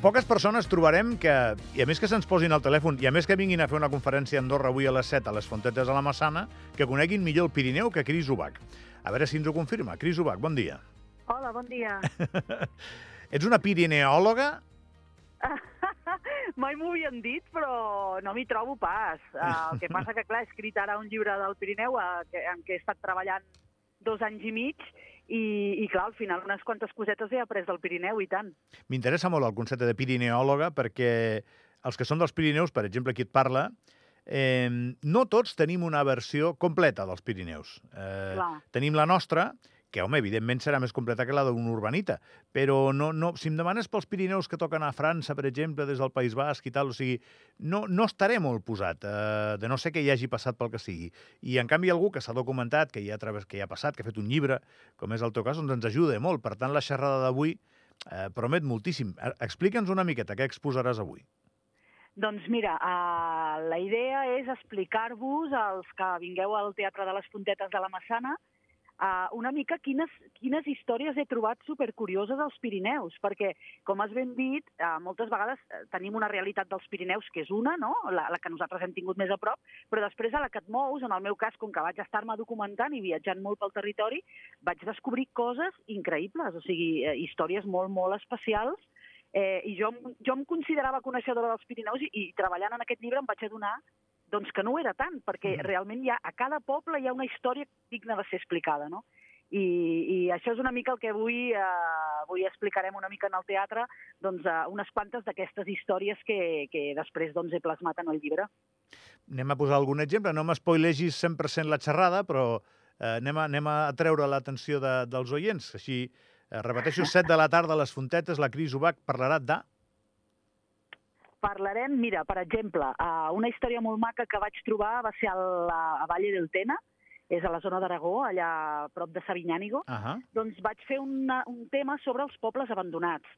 poques persones trobarem que, i a més que se'ns posin al telèfon, i a més que vinguin a fer una conferència a Andorra avui a les 7 a les Fontetes de la Massana, que coneguin millor el Pirineu que Cris Ubach. A veure si ens ho confirma. Cris Ubach, bon dia. Hola, bon dia. Ets una pirineòloga? Mai m'ho havien dit, però no m'hi trobo pas. Uh, el que passa que, clar, he escrit ara un llibre del Pirineu que, en què he estat treballant dos anys i mig i, i clar, al final unes quantes cosetes he après del Pirineu, i tant. M'interessa molt el concepte de pirineòloga perquè els que són dels Pirineus, per exemple, qui et parla, eh, no tots tenim una versió completa dels Pirineus. Eh, Clar. tenim la nostra, que, home, evidentment serà més completa que la d'un urbanita, però no, no, si em demanes pels Pirineus que toquen a França, per exemple, des del País Basc i tal, o sigui, no, no estaré molt posat, eh, de no ser que hi hagi passat pel que sigui. I, en canvi, algú que s'ha documentat, que hi ha, través, que hi ha passat, que ha fet un llibre, com és el teu cas, doncs ens ajuda molt. Per tant, la xerrada d'avui eh, promet moltíssim. Eh, Explica'ns una miqueta què exposaràs avui. Doncs mira, uh, la idea és explicar-vos, als que vingueu al Teatre de les Fontetes de la Massana, uh, una mica quines, quines històries he trobat supercurioses als Pirineus, perquè, com has ben dit, uh, moltes vegades eh, tenim una realitat dels Pirineus que és una, no? la, la que nosaltres hem tingut més a prop, però després a la que et mous, en el meu cas, com que vaig estar-me documentant i viatjant molt pel territori, vaig descobrir coses increïbles, o sigui, eh, històries molt, molt especials, Eh, I jo, jo em considerava coneixedora dels Pirineus i, i treballant en aquest llibre em vaig adonar doncs, que no ho era tant, perquè Mhm. realment hi ha, a cada poble hi ha una història digna de ser explicada, no? I, i això és una mica el que avui, eh, avui explicarem una mica en el teatre, doncs, eh, unes quantes d'aquestes històries que, que després doncs, he plasmat en el llibre. Anem a posar algun exemple. No m'espoilegis 100% la xerrada, però eh, anem, a, anem a treure l'atenció de, dels oients. Així, eh, repeteixo, 7 de la tarda a les Fontetes, la Cris Ubach parlarà de... Parlarem, mira, per exemple, uh, una història molt maca que vaig trobar va ser a, la, a Valle del Tena, és a la zona d'Aragó, allà a prop de Sabinyànigo, Uh doncs vaig fer una, un tema sobre els pobles abandonats.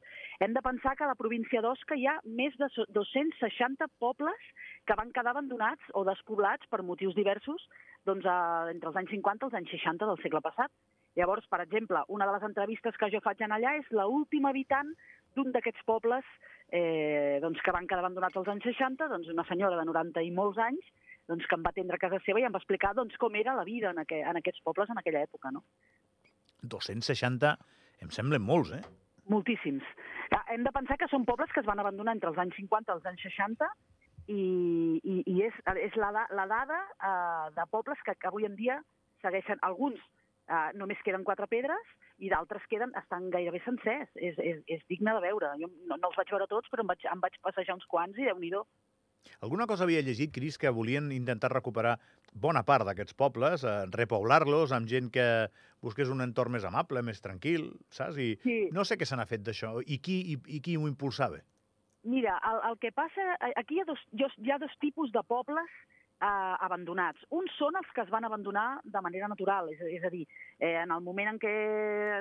Hem de pensar que a la província d'Osca hi ha més de so- 260 pobles que van quedar abandonats o despoblats per motius diversos doncs, a, entre els anys 50 i els anys 60 del segle passat. Llavors, per exemple, una de les entrevistes que jo faig en allà és l'última habitant d'un d'aquests pobles eh, doncs, que van quedar abandonats als anys 60, doncs una senyora de 90 i molts anys, doncs, que em va atendre a casa seva i em va explicar doncs, com era la vida en, aqu en aquests pobles en aquella època. No? 260, em semblen molts, eh? Moltíssims. Ah, Hem de pensar que són pobles que es van abandonar entre els anys 50 i els anys 60 i, i, i és, és la, la dada uh, de pobles que, que avui en dia segueixen... Alguns uh, només queden quatre pedres i d'altres queden estan gairebé sencers. És, és, és digne de veure. Jo no, no els vaig veure tots, però em vaig, em vaig passejar uns quants i déu nhi Alguna cosa havia llegit, Cris, que volien intentar recuperar bona part d'aquests pobles, eh, repoblar-los amb gent que busqués un entorn més amable, més tranquil, saps? I Sí. no sé què se n'ha fet d'això. I qui, i, I qui ho impulsava? Mira, el, el que passa... Aquí hi ha dos, jo- hi ha dos tipus de pobles eh, abandonats. Uns són els que es van abandonar de manera natural, és, és a dir, eh, en el moment en què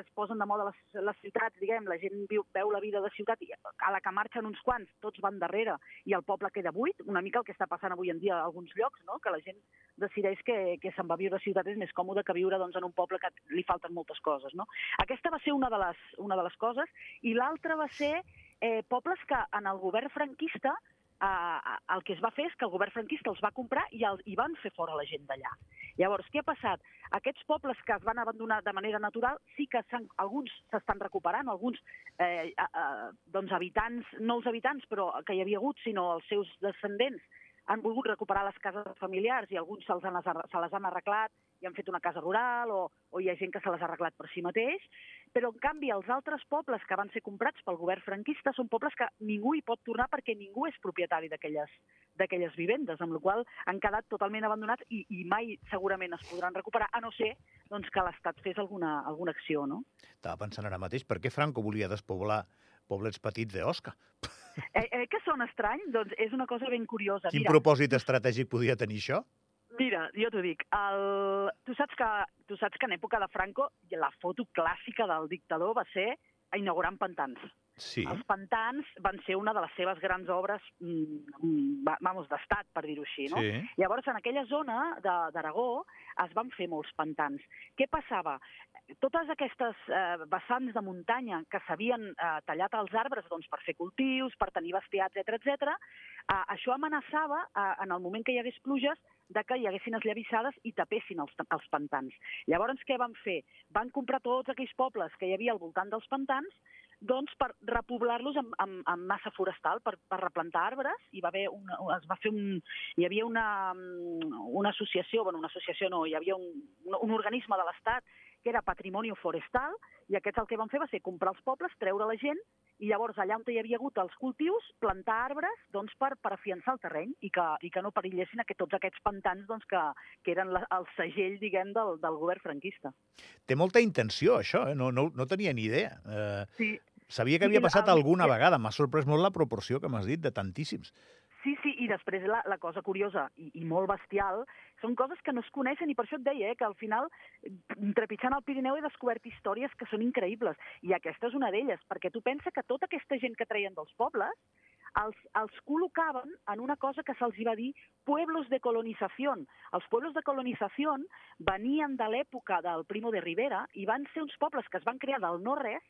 es posen de moda les, les ciutats, diguem, la gent viu, veu la vida de ciutat i a la que marxen uns quants, tots van darrere i el poble queda buit, una mica el que està passant avui en dia a alguns llocs, no? que la gent decideix que, que se'n va viure a ciutat és més còmode que viure doncs, en un poble que li falten moltes coses. No? Aquesta va ser una de les, una de les coses i l'altra va ser eh, pobles que en el govern franquista el que es va fer és que el govern franquista els va comprar i, el, i van fer fora la gent d'allà. Llavors, què ha passat? Aquests pobles que es van abandonar de manera natural, sí que alguns s'estan recuperant, alguns eh, eh, doncs habitants, no els habitants però que hi havia hagut, sinó els seus descendents, han volgut recuperar les cases familiars i alguns se'ls han, se les han arreglat i han fet una casa rural o, o hi ha gent que se les ha arreglat per si mateix, però en canvi els altres pobles que van ser comprats pel govern franquista són pobles que ningú hi pot tornar perquè ningú és propietari d'aquelles vivendes, amb la qual han quedat totalment abandonats i, i mai segurament es podran recuperar, a no ser doncs, que l'Estat fes alguna, alguna acció, no? Estava pensant ara mateix, per què Franco volia despoblar poblets petits d'Osca? Eh, eh, que sona estrany? Doncs és una cosa ben curiosa. Quin Mira, propòsit estratègic podia tenir això? Mira, jo t'ho dic, el... tu, saps que, tu saps que en època de Franco la foto clàssica del dictador va ser inaugurant pantans. Sí. Els pantans van ser una de les seves grans obres, mm, va- vamos, d'estat, per dir-ho així, no? Sí. Llavors, en aquella zona de- d'Aragó es van fer molts pantans. Què passava? Totes aquestes eh, vessants de muntanya que s'havien eh, tallat els arbres doncs, per fer cultius, per tenir bestiar, etc etc, eh, això amenaçava, eh, en el moment que hi hagués pluges, de que hi haguessin esllavissades i tapessin els, els pantans. Llavors, què van fer? Van comprar tots aquells pobles que hi havia al voltant dels pantans doncs per repoblar-los amb, amb, amb massa forestal, per, per replantar arbres, i va haver una, es va fer un, hi havia una, una associació, bueno, una associació no, hi havia un, un, un organisme de l'Estat que era Patrimoni Forestal, i aquests el que van fer va ser comprar els pobles, treure la gent, i llavors allà on hi havia hagut els cultius, plantar arbres doncs, per, per afiançar el terreny i que, i que no perillessin aquest, tots aquests pantans doncs, que, que eren la, el segell, diguem, del, del govern franquista. Té molta intenció, això, eh? no, no, no tenia ni idea. Eh, Sí, sabia que havia passat el- alguna vegada. M'ha sorprès molt la proporció que m'has dit, de tantíssims. Sí, sí, i després la, la cosa curiosa i, i molt bestial són coses que no es coneixen i per això et deia eh, que al final, mm, trepitjant el Pirineu, he descobert històries que són increïbles i aquesta és una d'elles, perquè tu pensa que tota aquesta gent que treien dels pobles els, els col·locaven en una cosa que se'ls va dir pueblos de colonizació. Els pueblos de colonizació venien de l'època del Primo de Rivera i van ser uns pobles que es van crear del no-res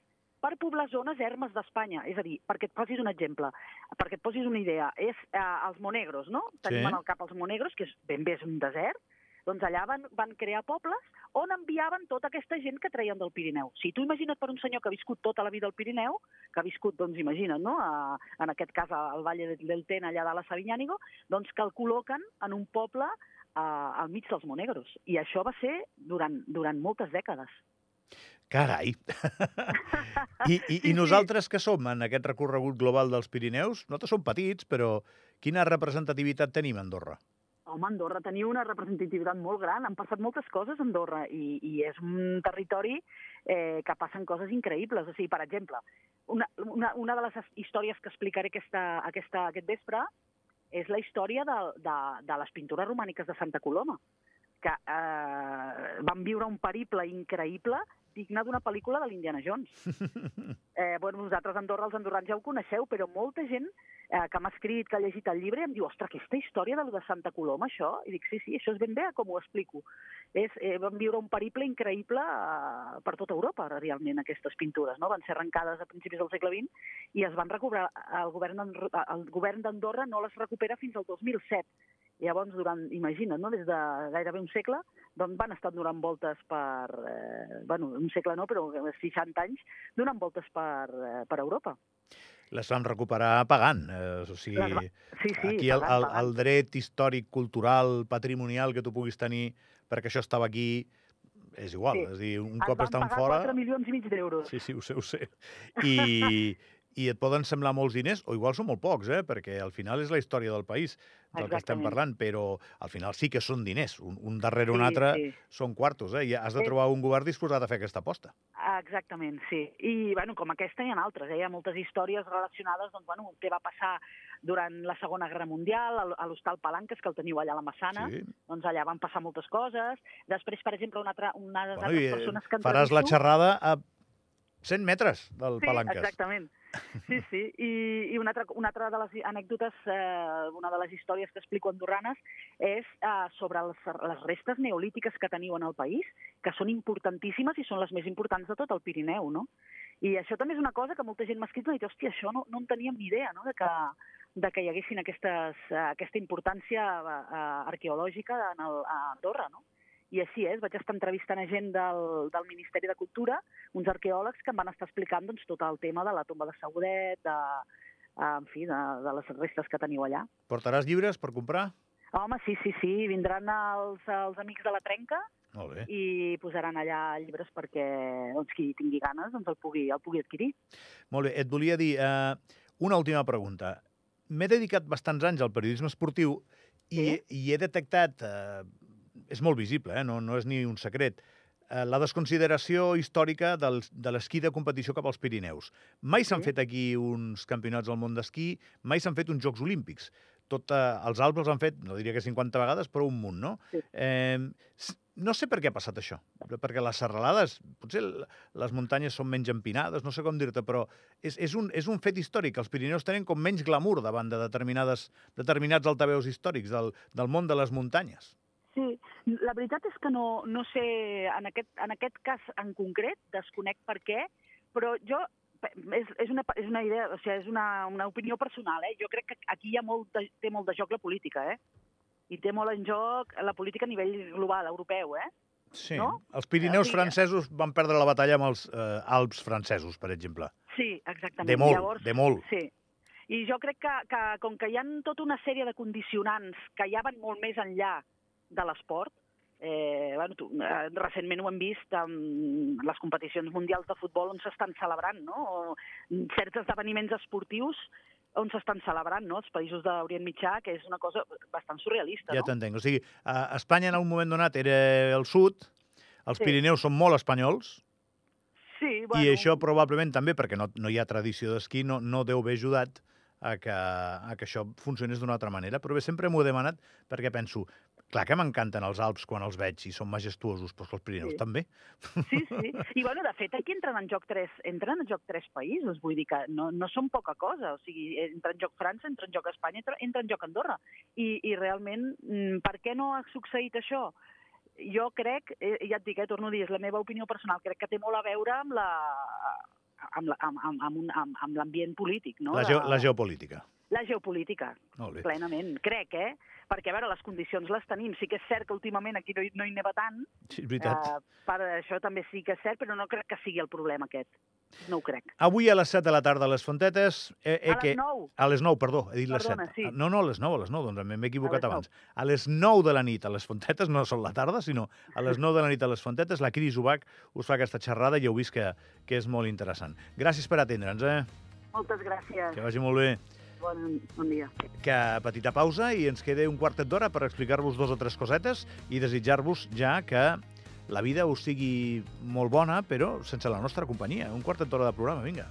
per poblar zones ermes d'Espanya. És a dir, perquè et posis un exemple, perquè et posis una idea, és eh, els monegros, no? Tenim Sí. en el cap els monegros, que és ben bé és un desert, doncs allà van, van crear pobles on enviaven tota aquesta gent que treien del Pirineu. Si tu imagina't per un senyor que ha viscut tota la vida al Pirineu, que ha viscut, doncs imagina't, no? A, en aquest cas al Valle del- Tena, allà de la Sabinyànigo, doncs que el col·loquen en un poble eh, al mig dels monegros. I això va ser durant, durant moltes dècades. Carai! I, i, I nosaltres que som en aquest recorregut global dels Pirineus, nosaltres som petits, però quina representativitat tenim a Andorra? Home, Andorra tenia una representativitat molt gran. Han passat moltes coses a Andorra i, i és un territori eh, que passen coses increïbles. O sigui, per exemple, una, una, una de les històries que explicaré aquesta, aquesta, aquest vespre és la història de, de, de les pintures romàniques de Santa Coloma, que eh, van viure un periple increïble digne d'una pel·lícula de l'Indiana Jones. Eh, bueno, vosaltres a Andorra, els andorrans ja ho coneixeu, però molta gent eh, que m'ha escrit, que ha llegit el llibre, em diu, ostres, aquesta història de, lo de Santa Coloma, això? I dic, sí, sí, això és ben bé com ho explico. És, eh, van viure un periple increïble eh, per tota Europa, realment, aquestes pintures, no? Van ser arrencades a principis del segle XX i es van recuperar, el govern, el govern d'Andorra no les recupera fins al 2007. Llavors, durant, imagina't, no? des de gairebé un segle, doncs van estar donant voltes per... Eh, bueno, un segle no, però 60 anys, donant voltes per, eh, per Europa. Les vam recuperar pagant. Eh, o sigui, va- Sí, sí, aquí el, pagant, el, pagant. el dret històric, cultural, patrimonial que tu puguis tenir perquè això estava aquí és igual. Sí. És a dir, un Ens cop van estan pagar fora... 4 milions i mig d'euros. Sí, sí, ho sé, ho sé. I, I et poden semblar molts diners, o igual són molt pocs, eh? perquè al final és la història del país del que estem Exactament. parlant, però al final sí que són diners. Un, un darrere un Sí, altre sí. són quartos, eh? i has de Eh, trobar un govern disposat a fer aquesta aposta. Exactament, sí. I, bueno, com aquesta hi ha altres, eh? hi ha moltes històries relacionades, doncs, bueno, què va passar durant la Segona Guerra Mundial, a l'Hostal Palanques, que el teniu allà a la Massana, Sí. doncs allà van passar moltes coses. Després, per exemple, una altra, una de les Bueno, eh, persones que faràs la xerrada a 100 metres del Sí, Palanques. exactament. Sí, sí. I, i una, altra, una altra de les anècdotes, eh, una de les històries que explico andorranes, és eh, sobre les, les restes neolítiques que teniu en el país, que són importantíssimes i són les més importants de tot el Pirineu, no? I això també és una cosa que molta gent m'ha escrit i dit, hòstia, això no, no en teníem ni idea, no?, de que, de que hi haguessin aquestes, eh, aquesta importància eh, arqueològica en el, a Andorra, no? I així és, vaig estar entrevistant a gent del, del Ministeri de Cultura, uns arqueòlegs que em van estar explicant doncs, tot el tema de la tomba de Saudet, de, eh, en fi, de, de les restes que teniu allà. Portaràs llibres per comprar? Home, sí, sí, sí, vindran els, els amics de la Trenca Molt bé. i posaran allà llibres perquè doncs, qui tingui ganes doncs, el, pugui, el pugui adquirir. Molt bé, et volia dir eh, una última pregunta. M'he dedicat bastants anys al periodisme esportiu i, Sí. i he detectat, eh, és molt visible, eh, no, no és ni un secret, eh, la desconsideració històrica del, de l'esquí de competició cap als Pirineus. Mai s'han Sí. fet aquí uns campionats del món d'esquí, mai s'han fet uns Jocs Olímpics. tot, eh, els Alps els han fet, no diria que 50 vegades, però un munt, no? Sí. Eh, no sé per què ha passat això, perquè les serralades, potser les muntanyes són menys empinades, no sé com dir-te, però és, és, un, és un fet històric. Els Pirineus tenen com menys glamour davant de determinades, determinats altaveus històrics del, del món de les muntanyes. Sí, la veritat és que no, no sé, en aquest, en aquest cas en concret, desconec per què, però jo, és, és, una, és una idea, o sigui, és una, una opinió personal, eh? Jo crec que aquí hi ha molt de, té molt de joc la política, eh? I té molt en joc la política a nivell global, europeu, eh? Sí. No? Els Pirineus sigui- francesos van perdre la batalla amb els eh, Alps francesos, per exemple. Sí, exactament. De molt, Llavors, de molt. Sí. I jo crec que, que com que hi ha tota una sèrie de condicionants que ja van molt més enllà de l'esport, eh, bueno, tu, eh, recentment ho hem vist amb les competicions mundials de futbol on s'estan celebrant, no? O certs esdeveniments esportius on s'estan celebrant, no? Els països d'Orient Mitjà, que és una cosa bastant surrealista, Ja no? t'entenc. O sigui, a Espanya en un moment donat era el sud, els Sí. Pirineus són molt espanyols, Sí, i això probablement també, perquè no, no hi ha tradició d'esquí, no, no deu haver ajudat a que, a que això funcionés d'una altra manera. Però bé, sempre m'ho he demanat perquè penso, clar que m'encanten els Alps quan els veig i són majestuosos, però els Pirineus Sí. també. Sí, sí. I, bueno, de fet, aquí entren en joc tres, entren en joc tres països, vull dir que no, no són poca cosa. O sigui, entra en joc França, entra en joc Espanya, entra, entra en joc Andorra. I, I realment, mm, per què no ha succeït això? Jo crec, eh, ja et dic, eh, torno a dir, és la meva opinió personal, crec que té molt a veure amb la amb, la, amb, amb, amb, amb, amb l'ambient polític, no? La, geo, la geopolítica. La geopolítica, plenament, crec, eh? Perquè, a veure, les condicions les tenim. Sí que és cert que últimament aquí no hi, no hi neva tant, Sí, és veritat. Uh, per això també sí que és cert, però no crec que sigui el problema aquest. No ho crec. Avui a les 7 de la tarda a les Fontetes... Eh, eh, A que... les 9. A les 9, perdó, he dit les Perdona, 7. sí. No, no, a les 9, a les 9, doncs m'he equivocat les abans. A les 9 de la nit a les Fontetes, no són la tarda, sinó a les 9 de la nit a les Fontetes, la Cris Ubach us fa aquesta xerrada i heu vist que, que és molt interessant. Gràcies per atendre'ns, eh? Moltes gràcies. Que vagi molt bé. Bon, bon dia. Que petita pausa i ens queda un quartet d'hora per explicar-vos dos o tres cosetes i desitjar-vos ja que la vida us sigui molt bona, però sense la nostra companyia. Un quartet d'hora de programa, vinga.